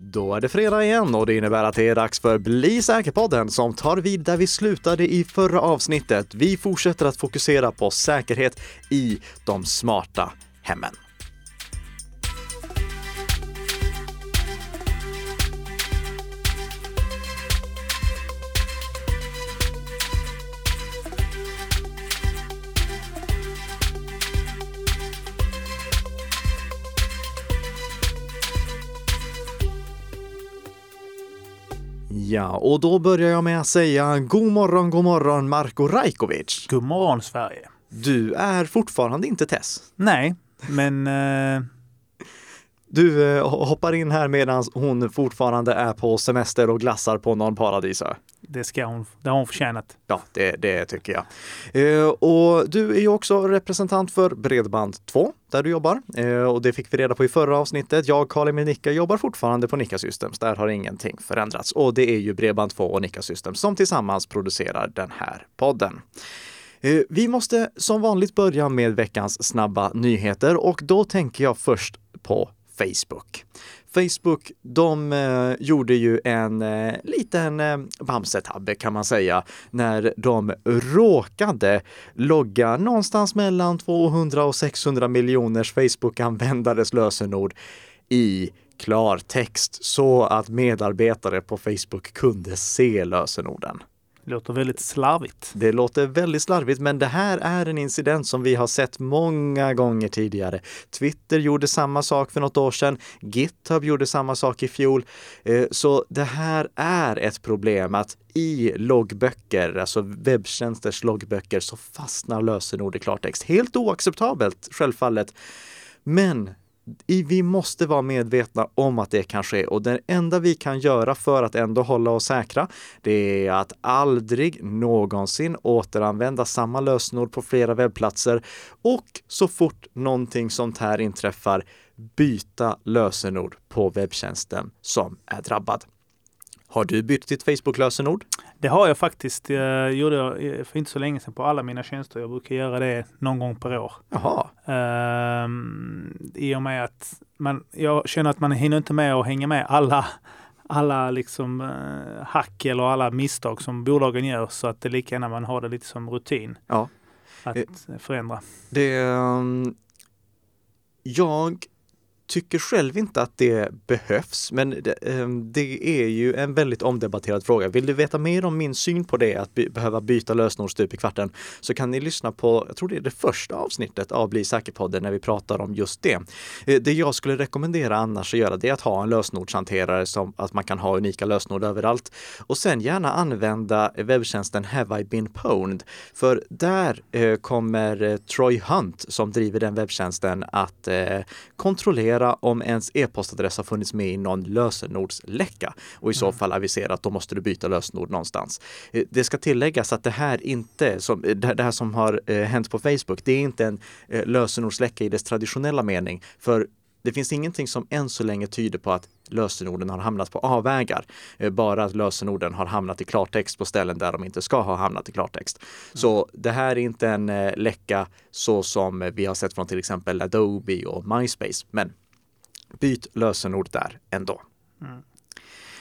Då är det fredag igen och det innebär att det är dags för Bli säker-podden som tar vid där vi slutade i förra avsnittet. Vi fortsätter att fokusera på säkerhet i de smarta hemmen. Ja, och då börjar jag med att säga god morgon, god morgon Marko Rajkovic. God morgon Sverige. Du är fortfarande inte Tess. Nej, men eh, Du eh, hoppar in här medan hon fortfarande är på semester och glassar på någon paradisö det ska hon, det har hon förtjänat. Ja, det, det tycker jag. Eh, och du är ju också representant för Bredband2 där du jobbar. Eh, och det fick vi reda på i förra avsnittet. Jag, Karin med Nicka, jobbar fortfarande på Nicka Systems. Där har ingenting förändrats. Och det är ju Bredband2 och Nicka Systems som tillsammans producerar den här podden. Eh, Vi måste som vanligt börja med veckans snabba nyheter och då tänker jag först på Facebook. Facebook, de eh, gjorde ju en eh, liten eh, bamsetabbe kan man säga när de råkade logga någonstans mellan 200 och 600 miljoners Facebook-användares lösenord i klartext så att medarbetare på Facebook kunde se lösenorden. Det låter väldigt slarvigt. Det låter väldigt slarvigt, men det här är en incident som vi har sett många gånger tidigare. Twitter gjorde samma sak för något år sedan. GitHub gjorde samma sak i fjol. Eh, så det här är ett problem att i loggböcker, alltså webbtjänsters loggböcker, så fastnar lösenord i klartext. Helt oacceptabelt, självfallet. Men vi måste vara medvetna om att det kan ske och det enda vi kan göra för att ändå hålla oss säkra, det är att aldrig någonsin återanvända samma lösenord på flera webbplatser och så fort någonting sånt här inträffar, byta lösenord på webbtjänsten som är drabbad. Har du bytt ditt Facebook-lösenord? Det har jag faktiskt. Jag gjorde jag för inte så länge sedan på alla mina tjänster. Jag brukar göra det någon gång per år. Jaha, Ehm, I och med att man, jag känner att man hinner inte med att hänga med alla, alla liksom, eh, hack eller alla misstag som bolagen gör. Så att det är lika gärna man har det lite som rutin ja. att Eh. förändra. Det, ehm, jag tycker själv inte att det behövs, men det, ehm, det är ju en väldigt omdebatterad fråga. Vill du veta mer om min syn på det, att by- behöva byta lösenord stup i kvarten, så kan ni lyssna på, jag tror det är det första avsnittet av Bli säker-podden när vi pratar om just det. Eh, det jag skulle rekommendera annars att göra, det är att ha en lösenordshanterare som att man kan ha unika lösenord överallt och sen gärna använda webbtjänsten Have I been pwned? För där eh, kommer eh, Troy Hunt som driver den webbtjänsten att kontrollera kontrollera om ens e-postadress har funnits med i någon lösenordsläcka och i så fall avisera att då måste du byta lösenord någonstans. Eh, Det ska tilläggas att det här inte, som, eh, det här som har eh, hänt på Facebook, det är inte en lösenordsläcka i dess traditionella mening. För det finns ingenting som än så länge tyder på att lösenorden har hamnat på avvägar. Bara att lösenorden har hamnat i klartext på ställen där de inte ska ha hamnat i klartext. Så det här är inte en läcka så som vi har sett från till exempel Adobe och MySpace. Men byt lösenord där ändå. Mm.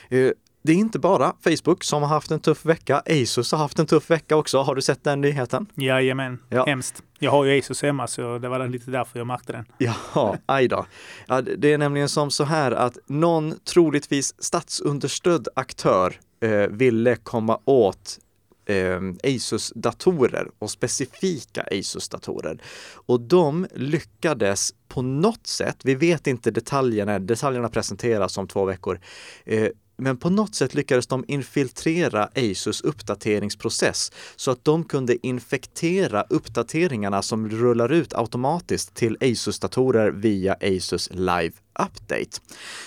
Eh, Det är inte bara Facebook som har haft en tuff vecka. Asus har haft en tuff vecka också. Har du sett den nyheten? Jajamän, Ja. hemskt. Jag har ju Asus hemma så det var lite därför jag märkte den. Jaha, aj då. Ja, det det är nämligen som så här att någon troligtvis statsunderstödd aktör eh, ville komma åt eh, Asus-datorer och specifika Asus-datorer. Och de lyckades på något sätt, vi vet inte detaljerna, detaljerna presenteras om två veckor, eh, men på något sätt lyckades de infiltrera Asus uppdateringsprocess så att de kunde infektera uppdateringarna som rullar ut automatiskt till Asus-datorer via Asus Live Update.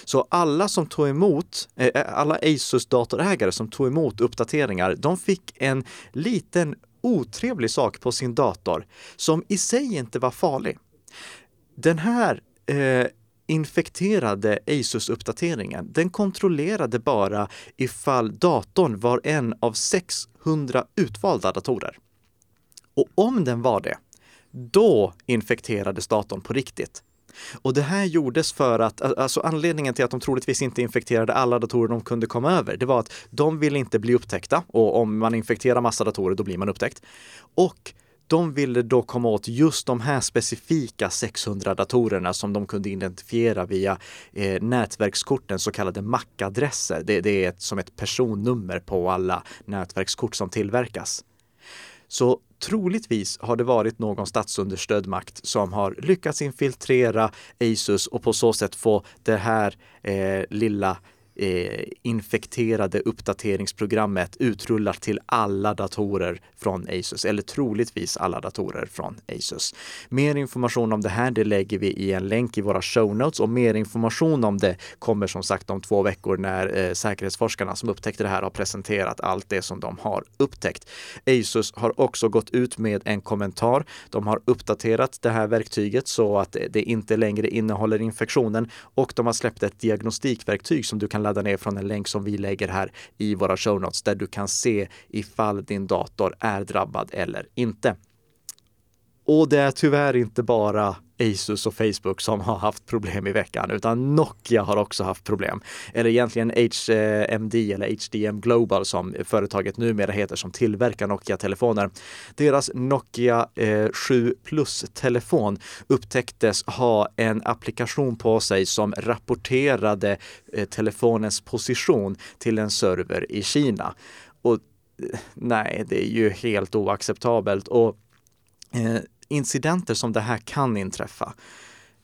Så alla som tog emot, eh, eh, alla Asus-datorägare som tog emot uppdateringar, de fick en liten otrevlig sak på sin dator som i sig inte var farlig. Den här eh, infekterade Asus-uppdateringen, den kontrollerade bara ifall datorn var en av 600 utvalda datorer. Och om den var det, då infekterades datorn på riktigt. Och det här gjordes för att, alltså anledningen till att de troligtvis inte infekterade alla datorer de kunde komma över, det var att de ville inte bli upptäckta och om man infekterar massa datorer då blir man upptäckt. Och de ville då komma åt just de här specifika 600 datorerna som de kunde identifiera via eh, nätverkskorten, så kallade MAC-adresser. Det, det, är ett, som ett personnummer på alla nätverkskort som tillverkas. Så troligtvis har det varit någon statsunderstödd makt som har lyckats infiltrera Asus och på så sätt få det här eh, lilla eh, infekterade uppdateringsprogrammet utrullar till alla datorer från Asus, eller troligtvis alla datorer från Asus. Mer information om det här, det lägger vi i en länk i våra show notes och mer information om det kommer som sagt om två veckor när eh, säkerhetsforskarna som upptäckte det här har presenterat allt det som de har upptäckt. Asus har också gått ut med en kommentar. De har uppdaterat det här verktyget så att det inte längre innehåller infektionen och de har släppt ett diagnostikverktyg som du kan ladda ner från en länk som vi lägger här i våra show notes där du kan se ifall din dator är drabbad eller inte. Och det är tyvärr inte bara Asus och Facebook som har haft problem i veckan, utan Nokia har också haft problem. Eller egentligen HMD eller HDM Global som företaget numera heter som tillverkar Nokia-telefoner. Deras Nokia eh, 7 Plus-telefon upptäcktes ha en applikation på sig som rapporterade eh, telefonens position till en server i Kina. Och eh, nej, det är ju helt oacceptabelt. Och eh, incidenter som det här kan inträffa.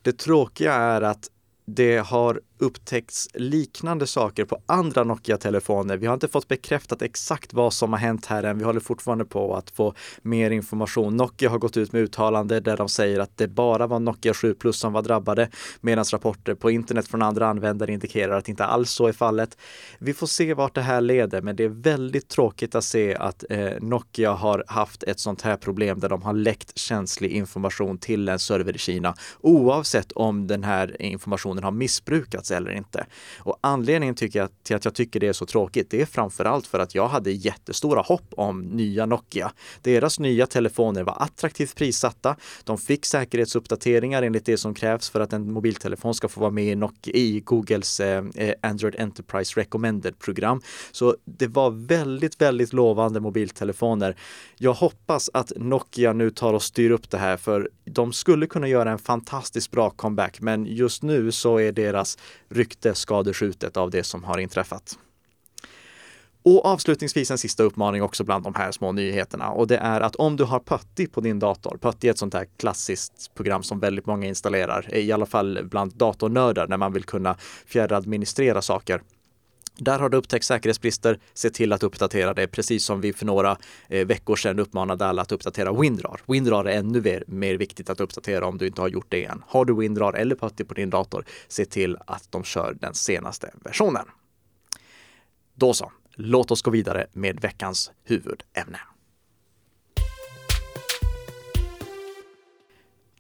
Det tråkiga är att det har upptäckts liknande saker på andra Nokia-telefoner. Vi har inte fått bekräftat exakt vad som har hänt här än. Vi håller fortfarande på att få mer information. Nokia har gått ut med uttalande där de säger att det bara var Nokia 7 Plus som var drabbade, medan rapporter på internet från andra användare indikerar att inte alls så är fallet. Vi får se vart det här leder, men det är väldigt tråkigt att se att eh, Nokia har haft ett sånt här problem där de har läckt känslig information till en server i Kina, oavsett om den här informationen har missbrukats lyckats eller inte. Och anledningen tycker jag, till att jag tycker det är så tråkigt, det är framförallt för att jag hade jättestora hopp om nya Nokia. Deras nya telefoner var attraktivt prissatta. De fick säkerhetsuppdateringar enligt det som krävs för att en mobiltelefon ska få vara med i, Nokia, i Googles eh, eh Android Enterprise Recommended-program. Så det var väldigt, väldigt lovande mobiltelefoner. Jag hoppas att Nokia nu tar och styr upp det här, för de skulle kunna göra en fantastiskt bra comeback, men just nu så är deras rykte skadeskjutet av det som har inträffat. Och avslutningsvis en sista uppmaning också bland de här små nyheterna och det är att om du har Putty på din dator, Putty är ett sånt här klassiskt program som väldigt många installerar, i alla fall bland datornördar när man vill kunna fjärradministrera saker. Där har det upptäckt säkerhetsbrister. Se till att uppdatera det, precis som vi för några eh, veckor sedan uppmanade alla att uppdatera Windrar. Windrar är ännu mer, mer viktigt att uppdatera om du inte har gjort det än. Har du Windrar eller Putty på din dator, se till att de kör den senaste versionen. Då så, låt oss gå vidare med veckans huvudämne.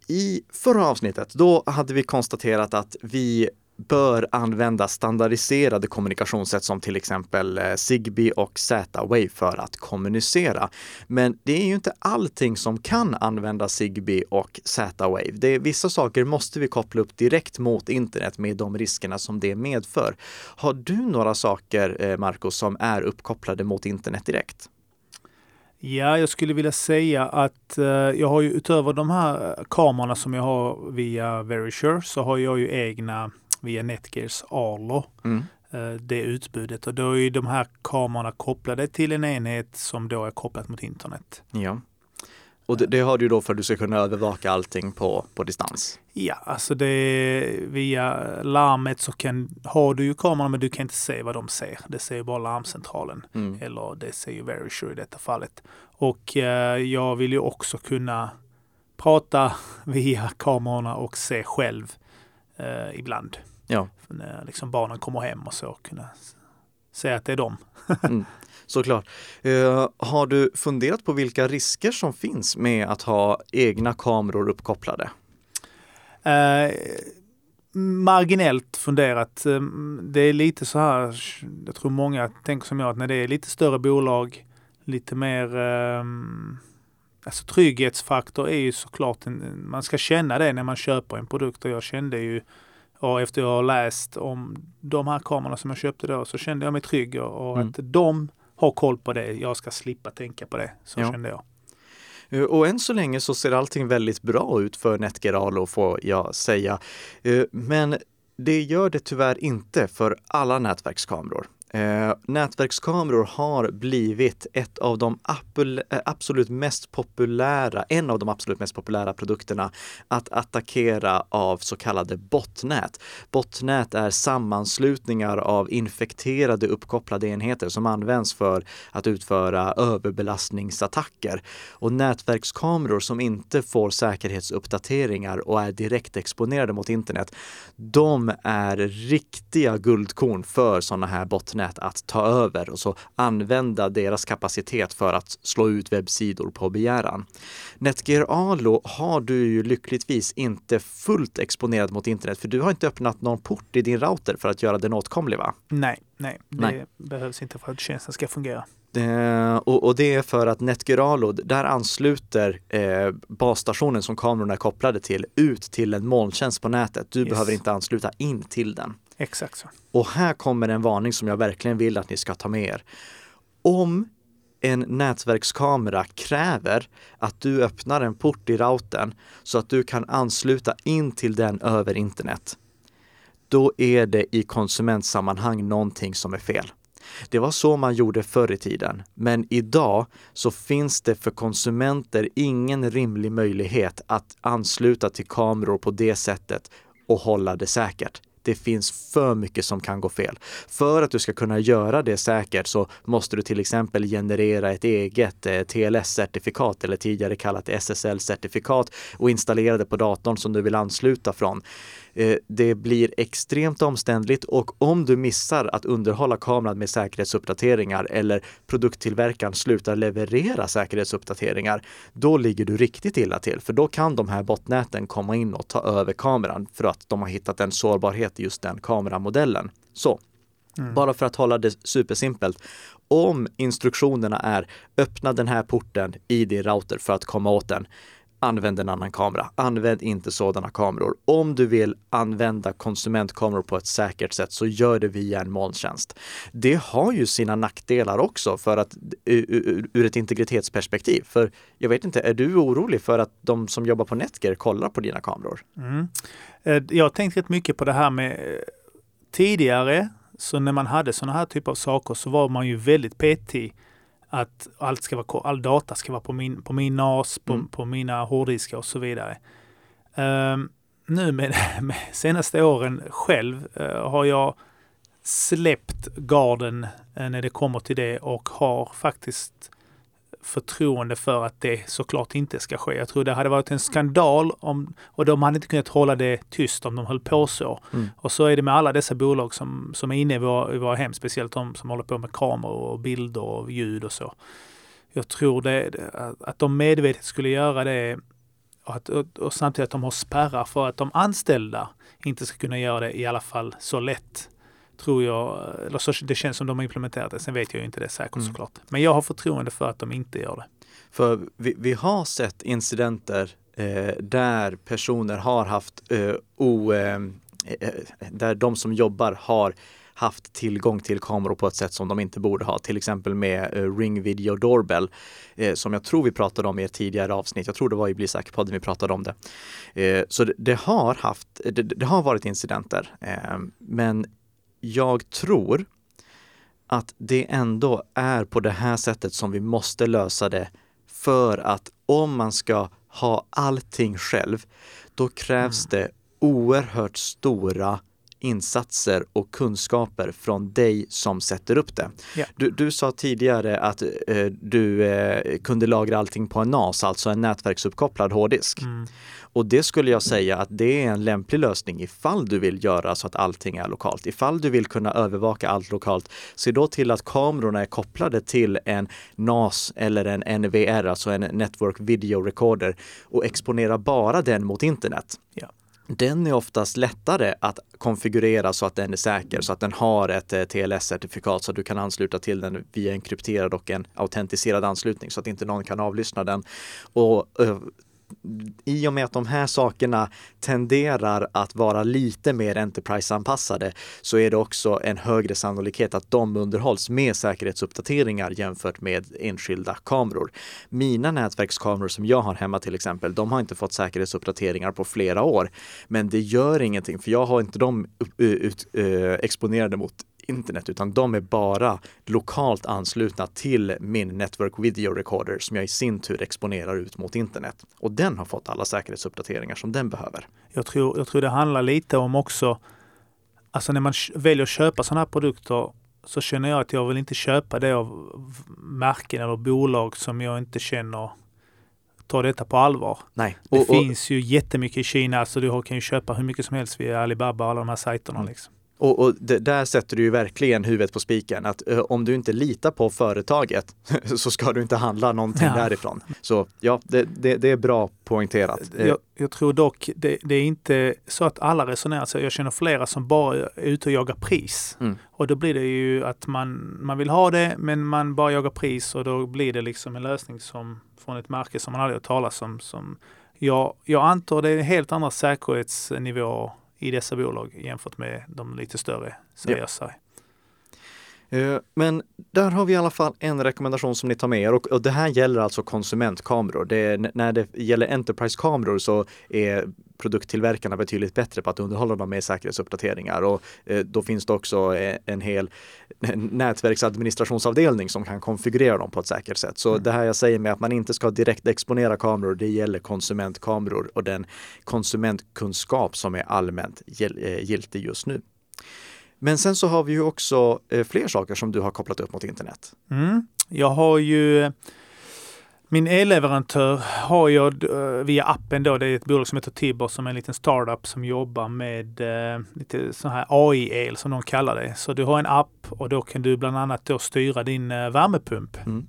I förra avsnittet, då hade vi konstaterat att vi bör använda standardiserade kommunikationssätt som till exempel eh, Zigbee och Z-Wave för att kommunicera. Men det är ju inte allting som kan använda Zigbee och Z-Wave. Det är, vissa saker måste vi koppla upp direkt mot internet med de riskerna som det medför. Har du några saker, eh, som är uppkopplade mot internet direkt? Ja, jag skulle vilja säga att eh, jag har ju utöver de här eh, kamerorna som jag har via Verisure så har jag ju egna via Netgears Arlo. Mm. Eh, det utbudet och då är de här kamerorna kopplade till en enhet som då är kopplat mot internet. Ja. Och det, det, har du då för att du ska kunna övervaka allting på, på distans? Ja, alltså det via larmet så kan, har du ju kameran men du kan inte se vad de ser. Det ser ju bara larmcentralen. Mm. Eller det ser ju Verisure i detta fallet. Och eh, jag vill ju också kunna prata via kamerorna och se själv eh, ibland. Ja. När liksom barnen kommer hem och så kunna se att det är dem. mm, såklart. Uh, har du funderat på vilka risker som finns med att ha egna kameror uppkopplade? Uh, marginellt funderat. Eh, det är lite så här, jag tror många tänker som jag, att när det är lite större bolag, lite mer um, alltså trygghetsfaktor är ju såklart, en, man ska känna det när man köper en produkt och jag kände ju och efter jag har läst om de här kamerorna som jag köpte då så kände jag mig trygg och, mm. att de har koll på det. Jag ska slippa tänka på det. Så ja. kände jag. Eh, och än så länge så ser allting väldigt bra ut för Netgeralo får jag säga. Eh, men det gör det tyvärr inte för alla nätverkskameror. Eh, nätverkskameror har blivit ett av de eh, absolut mest populära, en av de absolut mest populära produkterna att attackera av så kallade botnät. Botnät är sammanslutningar av infekterade uppkopplade enheter som används för att utföra överbelastningsattacker. Och nätverkskameror som inte får säkerhetsuppdateringar och är direkt exponerade mot internet, de är riktiga guldkorn för sådana här botnät internet att ta över och så använda deras kapacitet för att slå ut webbsidor på begäran. Netgear Alo har du ju lyckligtvis inte fullt exponerad mot internet för du har inte öppnat någon port i din router för att göra den åtkomlig va? Nej, nej, det nej. behövs inte för att tjänsten ska fungera. Eh, och, och, det är för att NetGyralo, där ansluter eh, basstationen som kamerorna är kopplade till ut till en molntjänst på nätet. Du yes. behöver inte ansluta in till den. Exakt så. Och här kommer en varning som jag verkligen vill att ni ska ta med er. Om en nätverkskamera kräver att du öppnar en port i routern så att du kan ansluta in till den över internet, då är det i konsumentsammanhang någonting som är fel. Det var så man gjorde förr i tiden, men idag så finns det för konsumenter ingen rimlig möjlighet att ansluta till kameror på det sättet och hålla det säkert det finns för mycket som kan gå fel. För att du ska kunna göra det säkert så måste du till exempel generera ett eget eh, TLS-certifikat eller tidigare kallat SSL-certifikat och installera det på datorn som du vill ansluta från. Eh, det blir extremt omständligt och om du missar att underhålla kameran med säkerhetsuppdateringar eller produkttillverkaren slutar leverera säkerhetsuppdateringar, då ligger du riktigt illa till. För då kan de här botnäten komma in och ta över kameran för att de har hittat en sårbarhet i just den kameramodellen. Så, mm. bara för att hålla det supersimpelt. Om instruktionerna är öppna den här porten i din router för att komma åt den använd en annan kamera. Använd inte sådana kameror. Om du vill använda konsumentkameror på ett säkert sätt så gör det via en molntjänst. Det har ju sina nackdelar också för att ur ett integritetsperspektiv. För jag vet inte, är du orolig för att de som jobbar på Netgear kollar på dina kameror? Mm. Eh, jag har tänkt rätt mycket på det här med eh, tidigare, så när man hade sådana här typer av saker så var man ju väldigt petig att allt ska vara, all data ska vara på min, på min NAS, på, mm. på mina hårddiskar och så vidare. Um, nu med, med senaste åren själv uh, har jag släppt garden uh, när det kommer till det och har faktiskt förtroende för att det såklart inte ska ske. Jag tror det hade varit en skandal om, och de hade inte kunnat hålla det tyst om de höll på så. Mm. Och så är det med alla dessa bolag som, som är inne i våra, i våra hem, speciellt de som håller på med kameror och bilder och ljud och så. Jag tror det, att de medvetet skulle göra det och, att, och, och samtidigt att de har spärrar för att de anställda inte ska kunna göra det i alla fall så lätt tror jag, eller så det känns som de har implementerat det. Sen vet jag ju inte det säkert mm. såklart. Men jag har förtroende för att de inte gör det. För vi, vi har sett incidenter eh, där personer har haft eh, o, eh, eh, där de som jobbar har haft tillgång till kameror på ett sätt som de inte borde ha. Till exempel med uh, Ring Video Doorbell eh, som jag tror vi pratade om i ett tidigare avsnitt. Jag tror det var i Bli säker-podden vi pratade om det. Eh, så det, det, har haft, det, det, har varit incidenter. Eh, men jag tror att det ändå är på det här sättet som vi måste lösa det. För att om man ska ha allting själv, då krävs mm. det oerhört stora insatser och kunskaper från dig som sätter upp det. Yeah. Du, du, sa tidigare att eh, du eh, kunde lagra allting på en NAS, alltså en nätverksuppkopplad hårddisk. Mm. Och det skulle jag säga att det är en lämplig lösning ifall du vill göra så att allting är lokalt. Ifall du vill kunna övervaka allt lokalt, se då till att kamerorna är kopplade till en NAS eller en NVR, alltså en Network Video Recorder och exponera bara den mot internet. Ja den är oftast lättare att konfigurera så att den är säker, så att den har ett eh, TLS-certifikat så att du kan ansluta till den via en krypterad och en autentiserad anslutning så att inte någon kan avlyssna den. Och eh, i och med att de här sakerna tenderar att vara lite mer Enterprise-anpassade så är det också en högre sannolikhet att de underhålls med säkerhetsuppdateringar jämfört med enskilda kameror. Mina nätverkskameror som jag har hemma till exempel, de har inte fått säkerhetsuppdateringar på flera år. Men det gör ingenting för jag har inte dem eh, ut, uh, exponerade mot internet, utan de är bara lokalt anslutna till min Network Video Recorder som jag i sin tur exponerar ut mot internet. Och den har fått alla säkerhetsuppdateringar som den behöver. Jag tror, jag tror det handlar lite om också, alltså när man väljer att köpa sådana här produkter så känner jag att jag vill inte köpa det av märken eller bolag som jag inte känner tar detta på allvar. Nej. Det och, finns ju jättemycket i Kina så du kan ju köpa hur mycket som helst via Alibaba och alla de här sajterna. Mm. Liksom. Och, och det, där sätter du ju verkligen huvudet på spiken att uh, om du inte litar på företaget så ska du inte handla någonting ja. därifrån. Så ja, det, det, det är bra poängterat. Eh, jag, jag tror dock det, det, är inte så att alla resonerar så. Jag känner flera som bara är ute och jagar pris. Mm. Och då blir det ju att man, man vill ha det men man bara jagar pris och då blir det liksom en lösning som från ett märke som man aldrig har talat om. Som jag, jag antar det är helt andra säkerhetsnivåer i dessa bolag jämfört med de lite större seriösa. Ja. Eh, men där har vi i alla fall en rekommendation som ni tar med er och, och det här gäller alltså konsumentkameror. Det, när det gäller Enterprise-kameror så är produkttillverkarna betydligt bättre på att underhålla dem med säkerhetsuppdateringar och eh, då finns det också eh, en hel nätverksadministrationsavdelning som kan konfigurera dem på ett säkert sätt. Så mm. det här jag säger med att man inte ska direkt exponera kameror, det gäller konsumentkameror och den konsumentkunskap som är allmänt giltig just nu. Men sen så har vi ju också eh, fler saker som du har kopplat upp mot internet. Mm. Jag har ju min elleverantör har jag uh, via appen då, det är ett bolag som heter Tibor som är en liten startup som jobbar med uh, lite sån här AI-el som de kallar det. Så du har en app och då kan du bland annat då styra din uh, värmepump. Mm.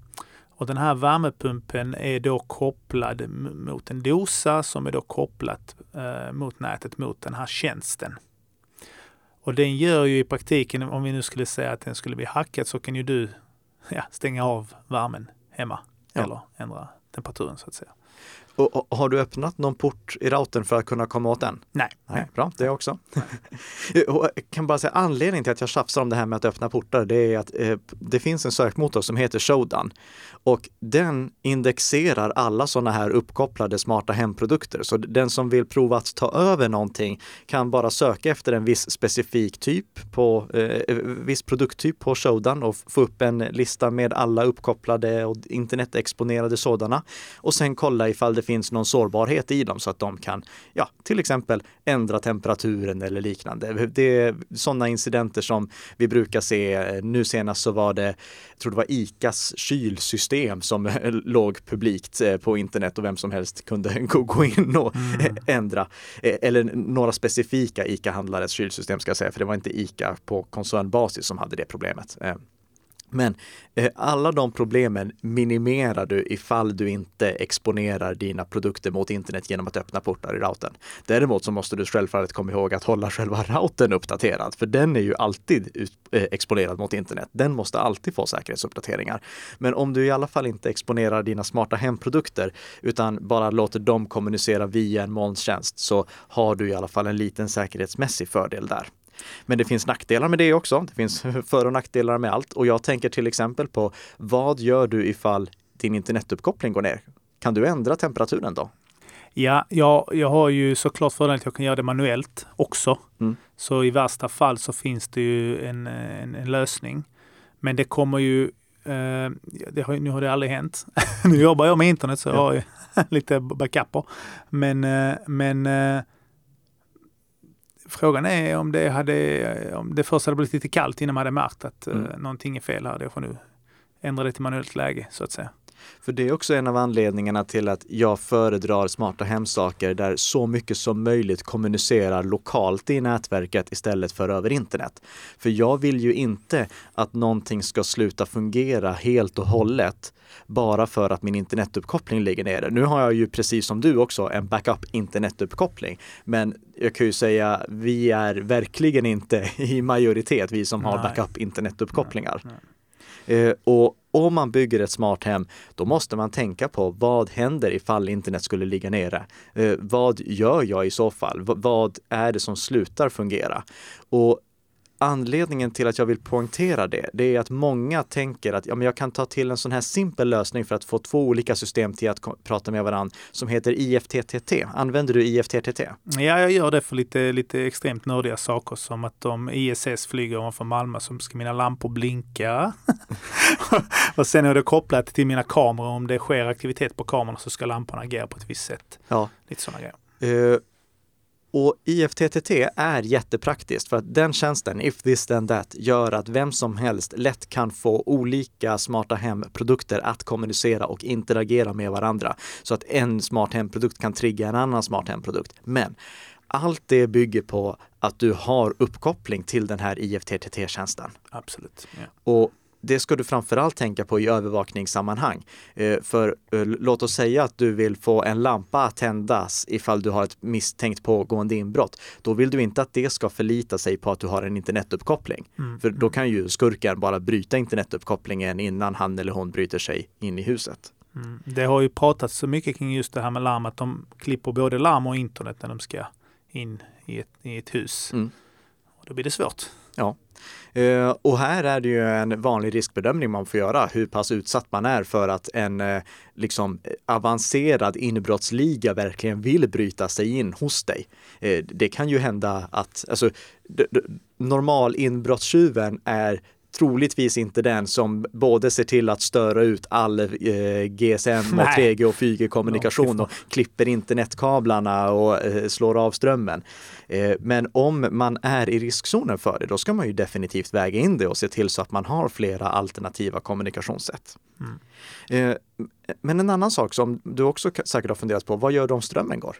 Och den här värmepumpen är då kopplad mot en dosa som är då kopplat mot nätet mot den här tjänsten. Och den gör ju i praktiken, om vi nu skulle säga att den skulle bli hackad, så kan ju du ja, stänga av värmen hemma ja. eller ändra temperaturen så att säga. Och, och, har du öppnat någon port i routern för att kunna komma åt den? Nej. Nej bra, det också. jag kan bara säga anledningen till att jag tjafsar om det här med att öppna portar, det är att eh, det finns en sökmotor som heter Showdown och den indexerar alla sådana här uppkopplade smarta hemprodukter. Så den som vill prova att ta över någonting kan bara söka efter en viss specifik typ på eh, eh viss produkttyp på Showdown och få upp en lista med alla uppkopplade och internetexponerade sådana och sen kolla ifall det finns någon sårbarhet i dem så att de kan, ja, till exempel ändra temperaturen eller liknande. Det är sådana incidenter som vi brukar se. Nu senast så var det, jag tror det var ICAs kylsystem som låg publikt eh, på internet och vem som helst kunde gå in och mm. ändra. Eh, eller några specifika ICA-handlares kylsystem ska jag säga, för det var inte ICA på koncernbasis som hade det problemet. Men eh, alla de problemen minimerar du ifall du inte exponerar dina produkter mot internet genom att öppna portar i routern. Däremot så måste du självfallet komma ihåg att hålla själva routern uppdaterad, för den är ju alltid ut, eh, exponerad mot internet. Den måste alltid få säkerhetsuppdateringar. Men om du i alla fall inte exponerar dina smarta hemprodukter utan bara låter dem kommunicera via en molntjänst så har du i alla fall en liten säkerhetsmässig fördel där. Men det finns nackdelar med det också. Det finns för och nackdelar med allt. Och jag tänker till exempel på vad gör du ifall din internetuppkoppling går ner? Kan du ändra temperaturen då? Ja, jag, jag har ju såklart fördelen att jag kan göra det manuellt också. Mm. Så i värsta fall så finns det ju en, en, en lösning. Men det kommer ju, eh, det har, nu har det aldrig hänt. nu jobbar jag med internet så jag har ju lite backuper. Men, eh, men eh, Frågan är om det, hade, om det först hade blivit lite kallt innan man hade märkt att mm. uh, någonting är fel här. Jag får nu ändra det till manuellt läge så att säga. För det är också en av anledningarna till att jag föredrar smarta hemsaker där så mycket som möjligt kommunicerar lokalt i nätverket istället för över internet. För jag vill ju inte att någonting ska sluta fungera helt och hållet bara för att min internetuppkoppling ligger nere. Nu har jag ju precis som du också en backup internetuppkoppling. Men jag kan ju säga, vi är verkligen inte i majoritet, vi som har backup internetuppkopplingar. Nej, nej. Eh, och om man bygger ett smart hem, då måste man tänka på vad händer ifall internet skulle ligga nere? Eh, vad gör jag i så fall? V vad är det som slutar fungera? Och anledningen till att jag vill poängtera det, det är att många tänker att ja, men jag kan ta till en sån här simpel lösning för att få två olika system till att prata med varandra som heter IFTTT. Använder du IFTTT? Ja, jag gör det för lite, lite extremt nördiga saker som att om ISS flyger ovanför Malmö så ska mina lampor blinka. och sen är det kopplat till mina kameror. Om det sker aktivitet på kamerorna så ska lamporna agera på ett visst sätt. Ja. Lite sådana grejer. Uh, och IFTTT är jättepraktiskt för att den tjänsten, if this then that, gör att vem som helst lätt kan få olika smarta hemprodukter att kommunicera och interagera med varandra. Så att en smart hemprodukt kan trigga en annan smart hemprodukt. Men allt det bygger på att du har uppkoppling till den här IFTTT-tjänsten. Absolut. Ja. Och det ska du framförallt tänka på i övervakningssammanhang. Eh, för eh, låt oss säga att du vill få en lampa att tändas ifall du har ett misstänkt pågående inbrott. Då vill du inte att det ska förlita sig på att du har en internetuppkoppling. Mm. För då mm. kan ju skurken bara bryta internetuppkopplingen innan han eller hon bryter sig in i huset. Mm. Det har ju pratats så mycket kring just det här med larm, att de klipper både larm och internet när de ska in i ett, i ett hus. Mm. Och då blir det svårt. Ja. Eh, och här är det ju en vanlig riskbedömning man får göra, hur pass utsatt man är för att en eh, liksom, eh, avancerad inbrottsliga verkligen vill bryta sig in hos dig. Det kan ju hända att, alltså, normal inbrottstjuven är troligtvis inte den som både ser till att störa ut all eh, GSM och 3G och 4G-kommunikation och klipper internetkablarna och eh, slår av strömmen. Eh, men om man är i riskzonen för det, då ska man ju definitivt väga in det och se till så att man har flera alternativa kommunikationssätt. Mm. Eh, men en annan sak som du också säkert har funderat på, vad gör du om strömmen går?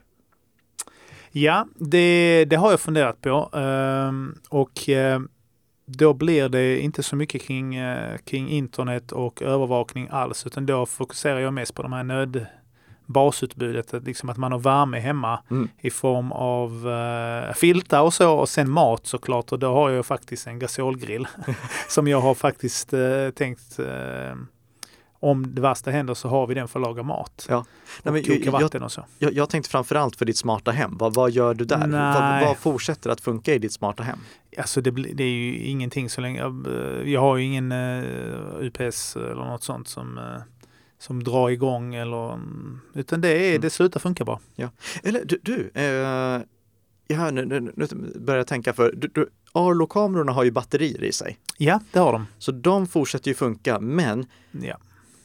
Ja, det, det har jag funderat på. Ehm, och eh, då blir det inte så mycket kring, eh, kring internet och övervakning alls, utan då fokuserar jag mest på de här nöd basutbudet, att, liksom att man har värme hemma mm. i form av uh, filtar och så och sen mat såklart och då har jag faktiskt en gasolgrill som jag har faktiskt uh, tänkt uh, om det värsta händer så har vi den för att laga mat. Ja. Nej, men, koka vatten och så. Jag, jag tänkte framförallt för ditt smarta hem. Vad, vad gör du där? Vad, vad, fortsätter att funka i ditt smarta hem? Alltså det, det är ju ingenting så länge. Jag, jag har ju ingen uh, UPS eller något sånt som uh, som drar igång eller utan det, är, mm. det slutar funka bra. Ja. Eller du, du eh, ja, nu, nu, nu börjar jag tänka för du, du, Arlo-kamerorna har ju batterier i sig. Ja, det har de. Så de fortsätter ju funka, men ja.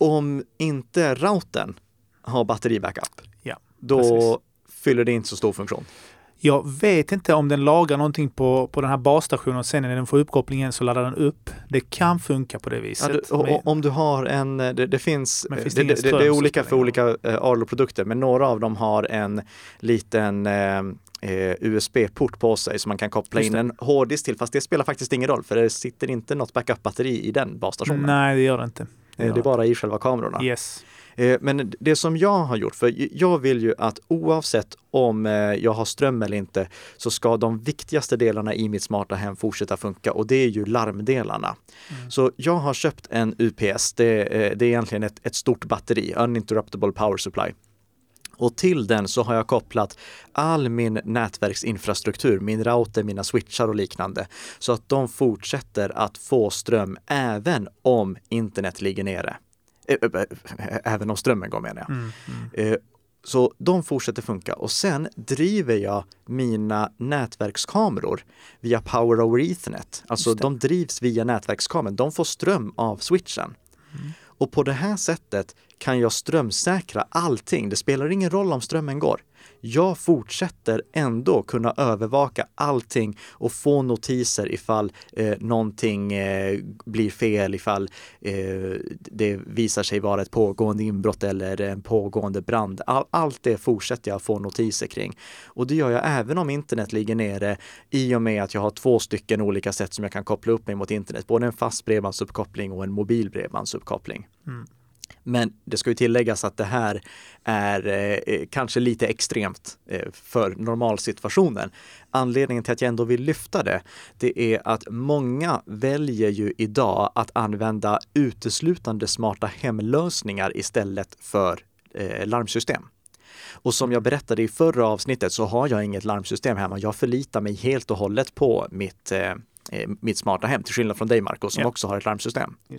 Om inte routern har batteribackup, ja, då precis. fyller det inte så stor funktion. Jag vet inte om den lagar någonting på, på den här basstationen sen när den får uppkopplingen så laddar den upp. Det kan funka på det viset. Ja, du, och, om du har en, det, det finns, finns det, det, det, är olika för olika uh, Arlo-produkter men några av dem har en liten eh, USB-port på sig som man kan koppla in en hårddisk till. Fast det spelar faktiskt ingen roll för det sitter inte något backup-batteri i den basstationen. Nej, det gör det inte. Det, det är bara i själva kamerorna. Yes. Eh, men det som jag har gjort, för jag vill ju att oavsett om eh, jag har ström eller inte så ska de viktigaste delarna i mitt smarta hem fortsätta funka och det är ju larmdelarna. Mm. Så jag har köpt en UPS, det, eh, det är egentligen ett, ett stort batteri, Uninterruptible Power Supply. Och till den så har jag kopplat all min nätverksinfrastruktur, min router, mina switchar och liknande, så att de fortsätter att få ström även om internet ligger nere. Även om strömmen går menar jag. Mm, mm. Så de fortsätter funka och sen driver jag mina nätverkskameror via Power over Ethernet. Alltså de drivs via nätverkskameran. De får ström av switchen. Mm. Och på det här sättet kan jag strömsäkra allting. Det spelar ingen roll om strömmen går. Jag fortsätter ändå kunna övervaka allting och få notiser ifall eh, någonting eh, blir fel, ifall eh, det visar sig vara ett pågående inbrott eller en pågående brand. All, allt det fortsätter jag få notiser kring. Och det gör jag även om internet ligger nere i och med att jag har två stycken olika sätt som jag kan koppla upp mig mot internet. Både en fast bredbandsuppkoppling och en mobil bredbandsuppkoppling. Mm. Men det ska ju tilläggas att det här är eh, eh, kanske lite extremt eh, för normalsituationen. Anledningen till att jag ändå vill lyfta det, det är att många väljer ju idag att använda uteslutande smarta hemlösningar istället för eh, larmsystem. Och som jag berättade i förra avsnittet så har jag inget larmsystem hemma. Jag förlitar mig helt och hållet på mitt eh, mitt smarta hem, till skillnad från dig Marco som ja. också har ett larmsystem. Det.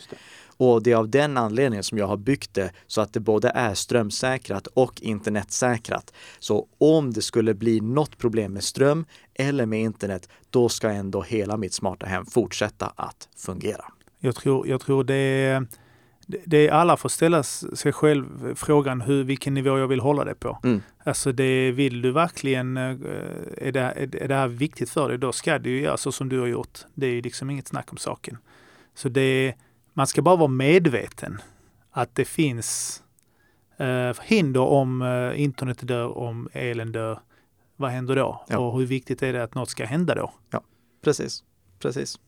Och det är av den anledningen som jag har byggt det så att det både är strömsäkrat och internetsäkrat. Så om det skulle bli något problem med ström eller med internet, då ska ändå hela mitt smarta hem fortsätta att fungera. Jag tror, jag tror det är det är alla får ställa sig själv frågan hur, vilken nivå jag vill hålla det på. Mm. Alltså det, vill du verkligen, eh, är det, är det här viktigt för dig, då ska du göra så som du har gjort. Det är liksom inget snack om saken. Så det, man ska bara vara medveten att det finns eh, hinder om eh, internet dör, om elen dör. Vad händer då? Ja. Och hur viktigt är det att något ska hända då? Ja, precis. Precis.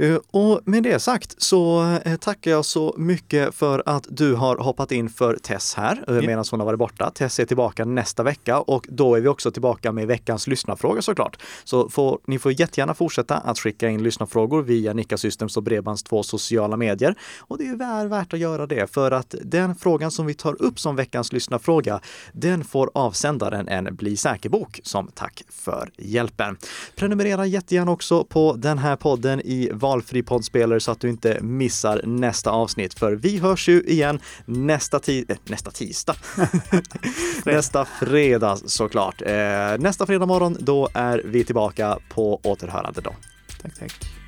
Eh, och med det sagt så eh, tackar jag så mycket för att du har hoppat in för Tess här yeah. medan hon har varit borta. Tess är tillbaka nästa vecka och då är vi också tillbaka med veckans lyssnarfråga såklart. Så får, ni får jättegärna fortsätta att skicka in lyssnarfrågor via Nika Systems och Bredbands två sociala medier. Och det är väl värt att göra det för att den frågan som vi tar upp som veckans lyssnarfråga, den får avsändaren en Bli säker-bok som tack för hjälpen. Prenumerera jättegärna också på den här podden i valfri poddspelare så att du inte missar nästa avsnitt. För vi hörs ju igen nästa, ti- äh, nästa tisdag. nästa fredag såklart. Eh, nästa fredag morgon, då är vi tillbaka på återhörande då. Tack, tack.